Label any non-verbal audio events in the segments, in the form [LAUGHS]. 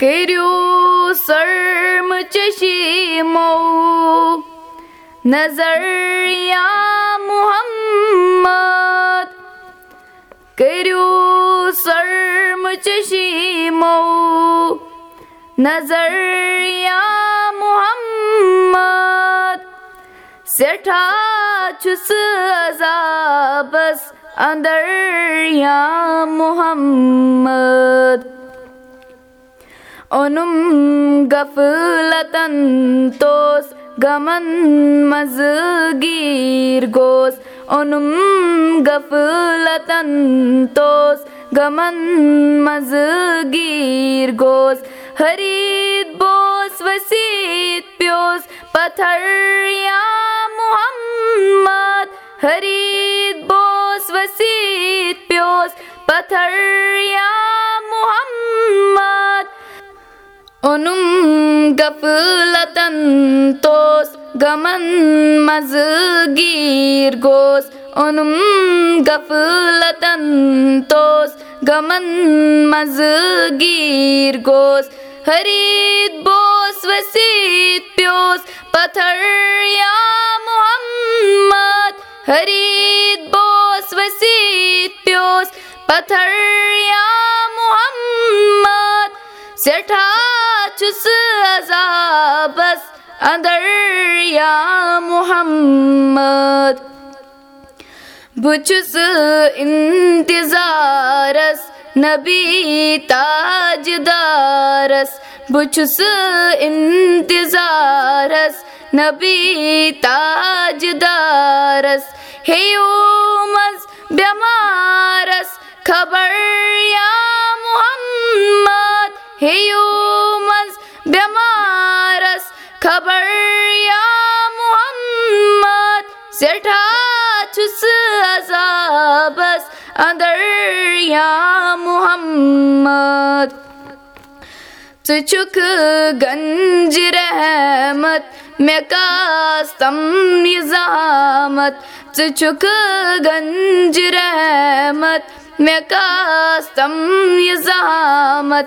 کٔرِو سرمہٕ چشیٖمو نظر یا محمد کٔرِو سرمہٕ چشیٖمو نظر یا محمد سٮ۪ٹھاہ چھُ سُہ عذابس اندر یا محمد اوٚنُم غفلتن توس غمن منٛزٕ گیٖر گوس اوٚنُم غفلتن توس غمن منٛزٕ گیٖر گوس حریٖد بوس ؤسیٖد پیوس پتھر محمد حریٖد بوس ؤسیٖد پیوس پتھر محمد اوٚنُم غفلتن توس غمن منٛزٕ گیٖر گوس اوٚنُم غفلتن توس غمن منٛزٕ گیٖر گوس حریٖد بوس ؤسیٖد پیوس پتھر یا محمد حریٖد بوس پیوس پتھر یا محمد سٮ۪ٹھاہ چھُ سُہ عذابس اندر محمد بہٕ چھُس انتظارس نبی تاجدارس بہٕ چھُس انتظارس نبی تاجدارس ہیٚیو منٛز بٮ۪مارس خبر یا محمد ژٕ چھُکھ گنجہِ رحمت مےٚ کاس تم نِظامت ژٕ چھُکھ گنجہِ رحمت مےٚ کاس تم نِظامت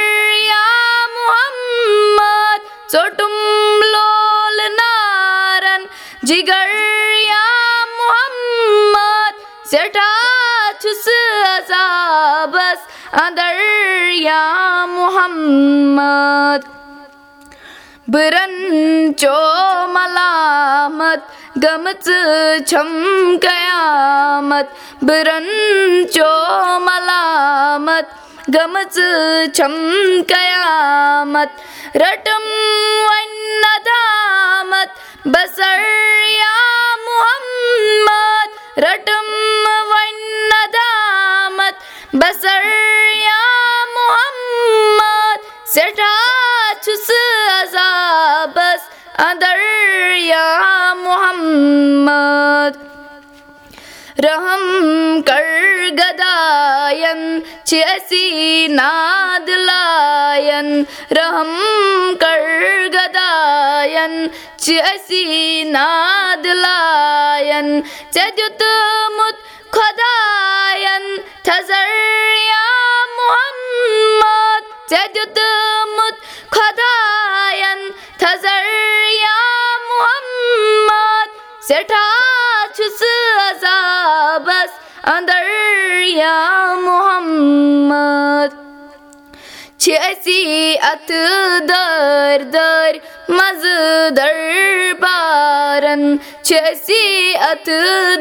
سٮ۪ٹھاہ چھُ سُہ عذابس اندر یا محمد بہٕ رنچو ملامت گٔمٕژ چھم قیامت بہٕ رنچو ملامت گٔمٕژ چھم قیامت رٹم وۄنۍ ندامت بسر یا محمد رٹم وۄنۍ ندامت بسر یا محمد سٮ۪ٹھاہ چھُ سُہ عذابس اندر یا محمد رحم گداین چھِ اسی ناد لاین رحم کر گداین چھِ ناد لاین ژےٚ دیُتمُت خۄداین تھزر یا محمد ژےٚ دیُتمُت خۄداین تھزر یا محمد سٮ۪ٹھاہ چھُ سُہ عذابس اندر یا محمد چھِ اسی اَتھٕ دٲرۍ دٲرۍ مزٕ دربارن چھِ اسی اَتھٕ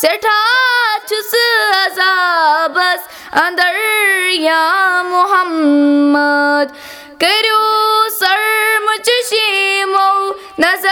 سٮ۪ٹھاہ چھُس عذابس اندر یا محمد کٔرِو سرمچشیٖمو نظر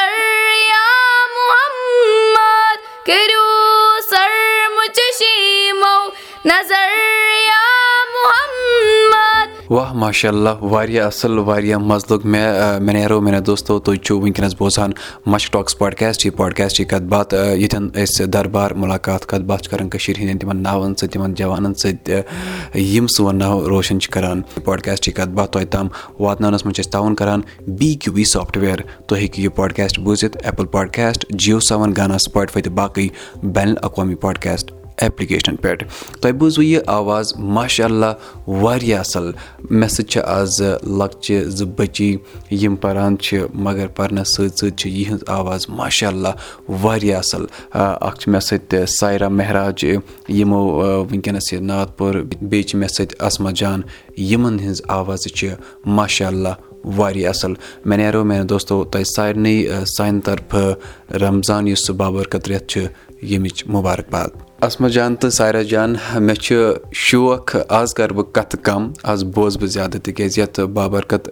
واہ ماشاء اللہ واریاہ اَصٕل واریاہ مَزٕ لوٚگ مےٚ مےٚ نیرو میانیو دوستو تُہۍ چھِو وٕنکیٚنَس بوزان مش ٹاکٕس پاڈکاسٹ یہِ پاڈکاسٹٕچ کَتھ باتھ ییٚتٮ۪ن أسۍ دربار مُلاقات کَتھ باتھ چھِ کَران کٔشیٖرِ ہِنٛدٮ۪ن تِمَن ناوَن سۭتۍ تِمَن جوانَن سۭتۍ یِم سون ناو روشَن چھِ کَران۔ پاڈکاسٹٕچ کَتھ باتھ تۄہہِ تام واتناونَس منٛز چھِ أسۍ تعاوُن کَران بی کیوٗ بی سافٹوِیَر۔ تُہۍ ہیٚکِو یہِ پاڈکاسٹ بوٗزِتھ ایپٕل پاڈکاسٹ جِیو سیوَن گانا سٕپاٹفاے تہٕ باقٕے بین الاقوامی پاڈکاسٹ ایپلِکیشنَن پؠٹھ تۄہہِ بوٗزوٕ یہِ آواز ماشاء اللہ واریاہ اَصٕل. مےٚ سۭتۍ چھِ آز لۄکچہِ زٕ بٔچی یِم پَران چھِ مگر پَرنَس سۭتۍ سۭتۍ چھِ یِہٕنٛز آواز ماشاء اللہ واریاہ اَصٕل. اَکھ چھِ مےٚ سۭتۍ سایرا مہراج یِمو وٕنکیٚنَس یہِ نعت پوٚر بیٚیہِ چھِ مےٚ سۭتۍ اَسما جان یِمَن ہِنٛز آوازٕ چھِ ماشاء اللہ واریاہ اَصٕل. مےٚ نیرو میانیو دوستو تۄہہِ سارنٕے سانہِ طرفہٕ رمضان یُس سُہ بابرکت رٮ۪تھ چھُ ییٚمِچ مُبارک باد اَسما جان تہٕ سایرا جان مےٚ چھُ شوق آز کَرٕ بہٕ کَتھٕ کَم آز بوزٕ بہٕ زیادٕ تِکیازِ یَتھ بابرکت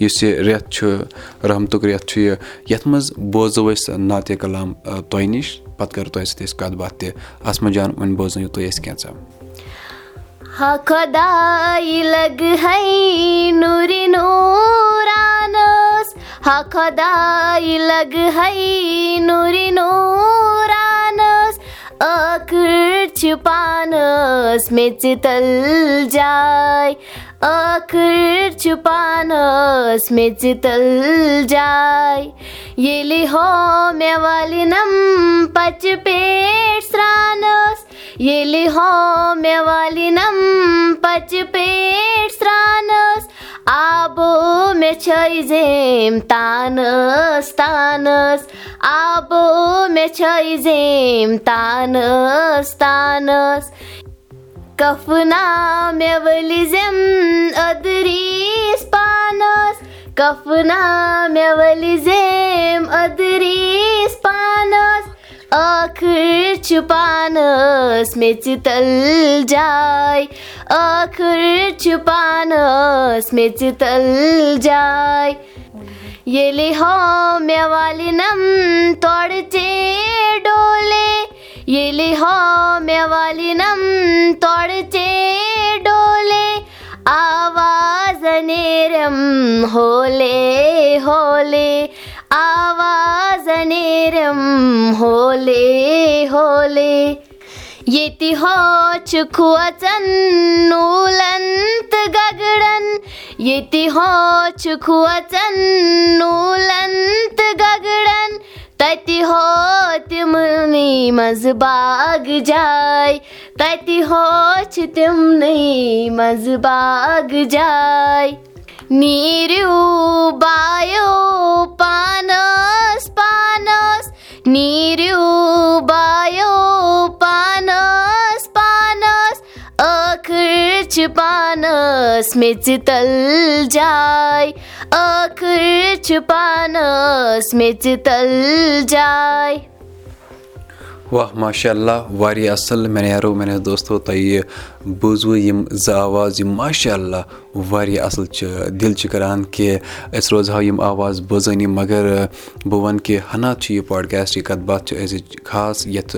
یُس یہِ رٮ۪تھ چھُ رحمتُک رٮ۪تھ چھُ یہِ یَتھ منٛز بوزو أسۍ ناتہِ کلام تۄہہِ نِش پَتہٕ کَرو تۄہہِ سۭتۍ أسۍ کَتھ باتھ تہِ اَسما جان وۄنۍ بوزنٲیِو تُہۍ اَسہِ کینٛژھا چھِ پانَس میٚژِ تل جاے ٲخٕر چھِ پانَس میٚژِ تل جاے ییٚلہِ ہو مےٚ والِنَم پَچہِ پیٹھ سرٛانَس ییٚلہِ ہو مےٚ والِنَم پَچہِ پیٹھ سرٛانَس آبہٕ مےٚ چھٲے زیم تانَس تانَس آبہٕ مےٚ چھٲے زیم تانَس تانَس کَفنا مےٚ ؤلۍ زٮ۪م أدریٖس پانَس کَفنا مےٚ ؤلۍ زیم أدریٖس پانَس ٲخٕر چھِ پانَس میٚژِ تل جاے ٲخٕر چھِ پانَس میٚژِ تل ییٚلہِ ہو مےٚ والِنَم تورٕ ژے ڈولے ییٚلہِ ہو مےٚ والِنَم تورٕ ژے ڈولے آواز نیرم ہولے ہولے آواز نیرم ہولے ہولے ییٚتہِ ہو چھِ کھوژان نوٗلَن تہٕ گگڑَن ییٚتہِ ہو چھِ کھوژان نوٗلَن تہٕ گگڑَن تَتہِ ہو تِمنٕے منٛزٕ باغ جاے تَتہِ چھِ پانَس میٚژِ تل جاے ٲخٕر چھِ پانَس میٚژِ تل جاے واہ ماشاء اللہ واریاہ اَصٕل مےٚ نیرو میانیو دوستو تۄہہِ بوٗزوٕ یِم زٕ آواز یِم ماشاء اللہ واریاہ اَصٕل چھِ دِل چھِ کَران کہِ أسۍ روزہاو یِم آواز بوزٲنی مگر بہٕ وَنہٕ کہِ ہنا چھِ یہِ پاڈکاسٹٕچ کَتھ باتھ چھِ أزِچ خاص یَتھ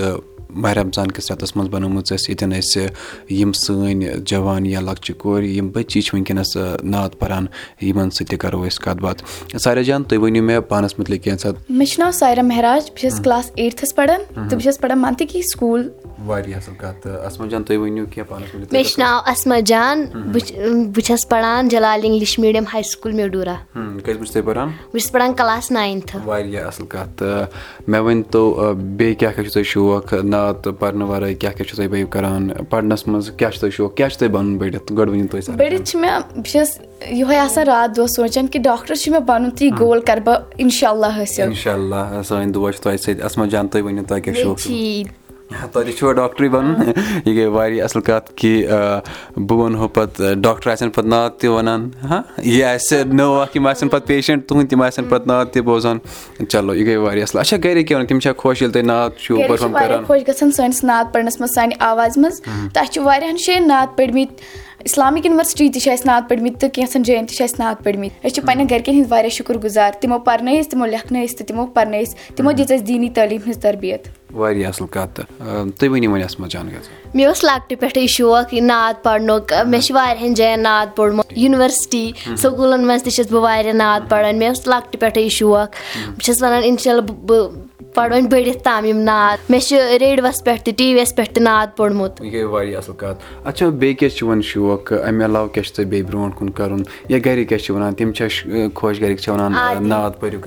ماہِ رمضان کِس رٮ۪تَس منٛز بَنٲومٕژ اَسہِ ییٚتٮ۪ن أسۍ یِم سٲنۍ جوان یا لۄکچہِ کورِ یِم بٔچی چھِ وٕنکیٚنَس نعت پَران یِمَن سۭتۍ تہِ کَرو أسۍ کَتھ باتھ ساریا جان تُہۍ ؤنِو مےٚ پانَس مُتعلِق کینٛژھا مےٚ چھُ ناو سایرا مہراج بہٕ چھَس کٕلاس ایٹتھَس پَران تہٕ بہٕ چھَس پَران مَنتٕکی سکوٗل واریاہ اَصٕل کَتھ اَسما جان تُہۍ ؤنِو کینٛہہ پانَس مُتعلِق مےٚ چھُ ناو اَسما جان بہٕ چھَس پَران Jalal English medium high school میڈوٗرا کٔژِ بَجہِ چھِ تُہۍ پَران بہٕ چھَس پَران کَلاس ناینتھٕ واریاہ اَصٕل کَتھ تہٕ مےٚ ؤنۍتو بیٚیہِ کیٛاہ کیٛاہ چھُو تۄہہِ شوق نعت پَرنہٕ وَرٲے کیٛاہ کیٛاہ چھُو تُہۍ بیٚیہِ کَران؟ پَرنَس منٛز کیٛاہ چھُ تۄہہِ شوق؟ کیٛاہ چھُ تۄہہِ بَنُن بٔڑِتھ؟ گۄڈٕ ؤنِو تُہۍ بٔڑِتھ چھِ مےٚ بہٕ چھَس یِہوے آسان راتھ دۄہ سونٛچان کہِ ڈاکٹر چھُ مےٚ بَنُن تہٕ یہِ گول کَرٕ بہٕ اِنشاء اللہ حٲصِل۔ اِنشاء اللہ سٲنۍ دُعا چھِ تۄہہِ سۭتۍ۔ اَسما جان تُہۍ ؤنِو تۄہہِ کیٛاہ شوق چھُ تۄہہِ چھُوا ڈاکٹرٕے بَنُن؟ [LAUGHS] یہِ گٔے واریاہ اَصٕل کَتھ کہِ بہٕ وَنہو پَتہٕ ڈاکٹر آسن پَتہٕ ناو تہِ وَنان ہاں یہِ آسہِ نٔو اکھ یِم آسن پَتہٕ پیشَنٹ تُہٕنٛدۍ تِم آسن پَتہٕ ناو تہِ بوزان. چلو یہِ گٔے واریاہ اَصٕل۔ اچھا گرِکۍ کیاہ وَنان؟ تِم چھا خۄش ییٚلہِ تُہۍ نعت چھِو پٔرفارم کران؟ خۄش گژھان سٲنِس نعت پَرنَس منٛز سانہِ آوازِ منٛز. تہٕ اَسہِ چھِ واریاہَن جایَن نعت پٔرمٕتۍ۔ اِسلامِک یُنورسٹی تہِ چھِ اَسہِ نعت پٔرمٕتۍ تہٕ کینٛژھن جایَن تہِ چھِ اَسہِ نعت پٔرمٕتۍ۔ أسۍ چھِ پَنٕنٮ۪ن گرِکٮ۪ن ہٕنٛدۍ واریاہ شُکُر گُزار تِمو پَرنٲے أسۍ تِمو لیکھنٲے أسۍ تہٕ تِمو پَرنٲے أسۍ تِمو دِژ اَسہِ دیٖنی تعلیٖم ہٕنٛز تربیت واریاہ اَصٕل کَتھ تُہۍ ؤنِو وۄنۍ اَتھ منٛز جان مےٚ اوس لۄکٹہِ پٮ۪ٹھٕے شوق یہِ نعت پَرنُک. مےٚ چھِ واریاہَن جایَن نعت پوٚرمُت. یُنورسٹی سکوٗلَن منٛز تہِ چھَس بہٕ واریاہ نعت پَران. مےٚ اوس لۄکٹہِ پٮ۪ٹھٕے شوق. بہٕ چھَس وَنان اِنشاء اللہ بہٕ پَرٕ وۄنۍ بٔڑِتھ تام یِم نعت. مےٚ چھِ ریڈوَس پٮ۪ٹھ تہِ ٹی وی یَس پٮ۪ٹھ تہِ نعت پوٚرمُت. یہِ گٔے واریاہ اَصٕل کَتھ. اچھا بیٚیہِ کیاہ چھُ وۄنۍ شوق؟ اَمہِ علاوٕ کیاہ چھُ تۄہہِ بیٚیہِ برونٛٹھ کُن کَرُن؟ یا گرِکۍ کیاہ چھِ وَنان؟ تِم چھا خۄش گرِکۍ چھِ وَنان نعت پٔرِو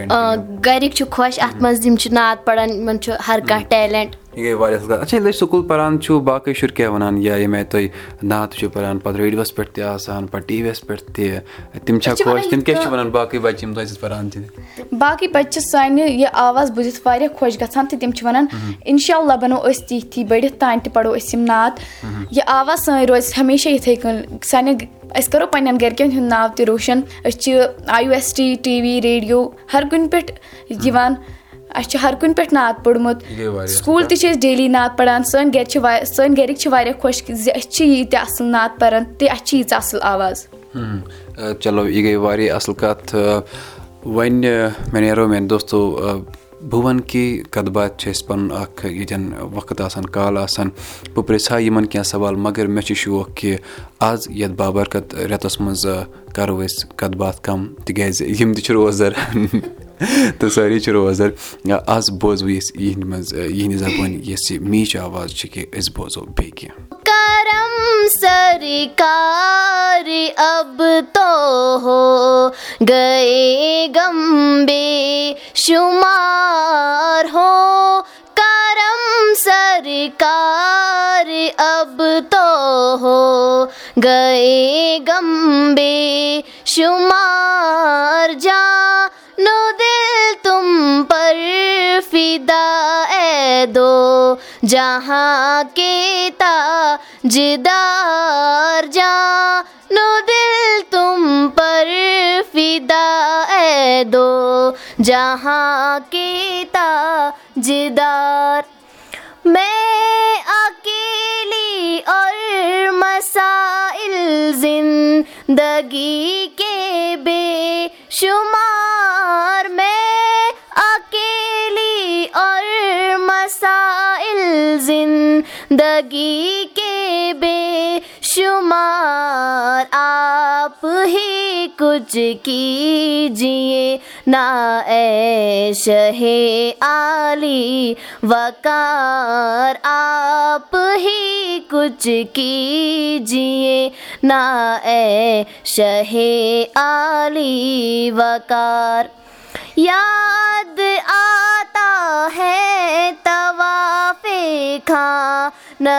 گرِکۍ چھِ خۄش اَتھ منٛز یِم چھِ نعت پَران یِمن چھُ ہر کانٛہہ ٹیلنٹ یہِ گٔے واریاہ اَصٕل کَتھ اچھا ییٚلہِ أسۍ سکوٗل پَران چھُ باقٕے شُرۍ کیاہ وَنان یا ییٚمہِ آیہِ تُہۍ نعت چھِو پَران پَتہٕ ریڈیوَس پٮ۪ٹھ تہِ آسان پَتہٕ ٹی وی یَس پٮ۪ٹھ تہِ تِم چھا خۄش تِم کیاہ چھِ وَنان باقٕے بَچہٕ یِم تۄہہِ سۭتۍ پَران چھِ باقٕے بَچہٕ چھِ سانہِ یہِ آواز بوٗزِتھ واریاہ خۄش گژھان تہٕ تِم چھِ وَنان اِنشاء اللہ بَنو أسۍ تہِ یِتھی بٔڑِتھ تانۍ تہِ پَرو أسۍ یِم نعت یہِ آواز سٲنۍ روزِ ہمیشہ یِتھٕے کٔنۍ سانٮ۪ن أسۍ کَرو پَنٕنٮ۪ن گرِکٮ۪ن ہُنٛد ناو تہِ روشَن أسۍ چھِ I U S T T V radio ہر کُنہِ پٮ۪ٹھ یِوان اَسہِ چھُ ہر کُنہِ پٮ۪ٹھ نعت پوٚرمُت. سکوٗل تہِ چھِ أسۍ ڈیلی نعت پَران. سٲنۍ گرِ چھِ سٲنۍ گرِکۍ چھِ واریاہ خۄش زِ أسۍ چھِ ییٖتیٛاہ اَصٕل نعت پَران. تہٕ اَسہِ چھِ ییٖژاہ اَصٕل آواز. چلو یہِ گٔے واریاہ اَصٕل کَتھ. وۄنۍ مےٚ نیرو میانہِ دوستو بہٕ وَنہٕ کہِ کَتھ باتھ چھِ أسۍ پَنُن اَکھ ییٚتٮ۪ن وقت آسان کال آسان. بہٕ پِرٛژھٕ ہا یِمَن کینٛہہ سوال مگر مےٚ چھُ شوق کہِ آز یَتھ بابرکت رٮ۪تَس منٛز کَرو أسۍ کَتھ باتھ کَم تِکیٛازِ یِم تہِ چھِ روزدَر [LAUGHS] تہٕ سٲری چھِ روزدَر آز بوزوٕے أسۍ یِہِنٛدِ منٛز یِہِنٛدِ زَبٲنۍ یۄس یہِ میٖچ آواز چھِ کہِ أسۍ بوزو بیٚیہِ کینٛہہ کرم سرکار اب تو ہو گئے غم بے شمار ہو کرم سرکار اب تو ہو گئے غم بے شمار اے دو جہاں کے تاجدار جانو دل تم اے دو کے تاجدار میں اکیلی مسائل زندگی کے شمار میں اکیلی اور مسائل زندگی کے بے شمار آپ ہی کچھ کیجیے نا اے شہ عالی وقار آپ ہی کچھ کیجیے نا اے شہ عالی وقار یاد آتا ہے طواف خانہ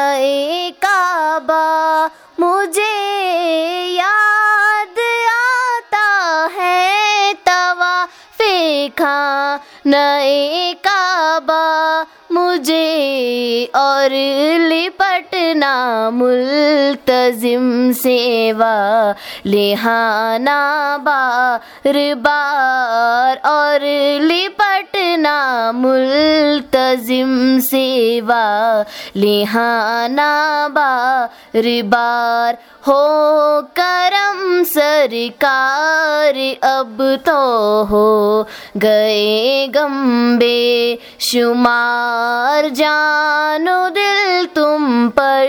کعبہ اور لپٹنا ملتظم سیوا لہانا بار بار اور لپٹنا ملتظم سیوا لہانا بار ہو گئے غم بے شمار جانو دل تم پر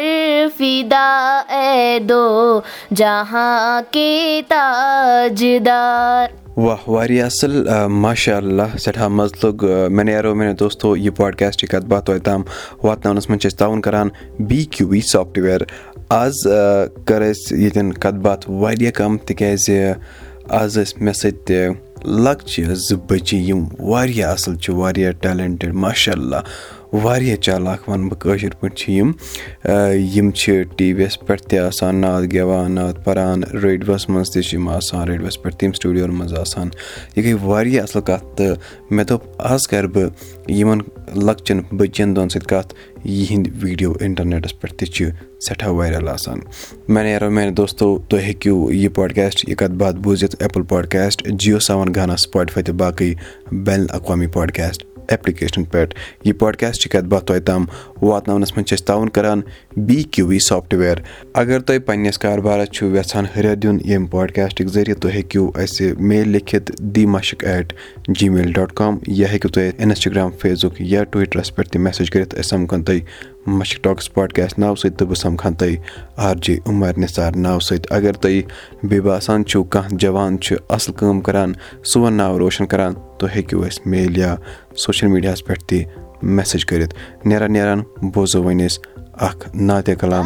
فدا اے دو جہاں کے تاجدار واہ واریاہ اَصٕل ماشاء اللہ سٮ۪ٹھاہ مَزٕ لوٚگ مےٚ نیرو میانیو دوستو یہِ پاڈکاسٹٕچ کَتھ باتھ توتہِ تام واتناونَس منٛز چھِ أسۍ تعاوُن کَران بی کیوٗ وی سافٹوِیَر آز کٔر اَسہِ ییٚتٮ۪ن کَتھ باتھ واریاہ کَم تِکیٛازِ آز ٲسۍ مےٚ سۭتۍ لۄکچہِ زٕ بٔچی یِم واریاہ اَصٕل چھِ واریاہ ٹیلَنٹِڈ ماشاء اللہ واریاہ چالاک وَنہٕ بہٕ کٲشِر پٲٹھۍ چھِ یِم یِم چھِ ٹی وی یَس پٮ۪ٹھ تہِ آسان نعت گٮ۪وان نعت پَران ریڈوَس منٛز تہِ چھِ یِم آسان ریڈوَس پٮ۪ٹھ تِم سٹوٗڈیوَن منٛز آسان یہِ گٔے واریاہ اَصٕل کَتھ تہٕ مےٚ دوٚپ آز کَرٕ بہٕ یِمَن لۄکچَن بٔچِیَن دۄن سۭتۍ کَتھ یِہِنٛدۍ ویٖڈیو اِنٹَرنیٚٹَس پٮ۪ٹھ تہِ چھِ سٮ۪ٹھاہ وایرَل آسان۔ مےٚ نیرو میانہِ دوستو تُہۍ ہیٚکِو یہِ پاڈکاسٹ یہِ کَتھ باتھ بوٗزِتھ ایپٕل پاڈکاسٹ جِیو سیوَن گانا سٕپاٹفاے تہٕ باقٕے بین الاقوامی پاڈکاسٹ ایپلِکیشنَن پؠٹھ یہِ پاڈکاسٹ چھِ کَتھ باتھ تۄہہِ تام واتناونَس منٛز چھِ أسۍ تعاوُن کَران بی کیوٗ وی سافٹوِیَر۔ اگر تۄہہِ پنٛنِس کاربارَس چھُ یَژھان ہُریر دیُن ییٚمہِ پاڈکاسٹٕکۍ ذٔریعہٕ تُہۍ ہیٚکِو اَسہِ میل لیکھِتھ دی مَشک at G mail dot com یا ہیٚکِو تُہۍ اِنَسٹاگرٛام فیس بُک یا ٹُوِٹرَس پؠٹھ تہِ میسیج کٔرِتھ۔ أسۍ سَمکھَن تۄہہِ مَشک ٹاکٕس پاڈکاسٹ ناوٕ سۭتۍ تہٕ بہٕ سَمکھَن تۄہہِ آر جے عُمر نِثار ناوٕ سۭتۍ۔ اگر تۄہہِ بیٚیہِ باسان چھُو کانٛہہ جوان چھُ اَصٕل کٲم کَران سون ناو روشَن کَران۔ تُہۍ ہیٚکِو اَسہِ میل یا سوشَل میٖڈیاہَس پٮ۪ٹھ تہِ میسیج کٔرِتھ. نیران نیران بوزو وۄنۍ أسۍ اَکھ ناتہِ کلام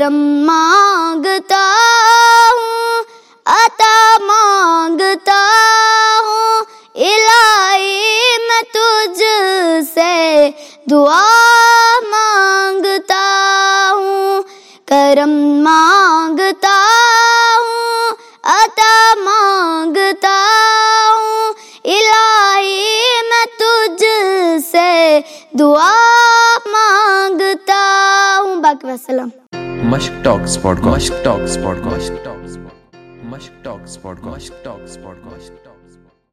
करम Mushk Talks Podcast. Mushk Talks Podcast. Mushk Talks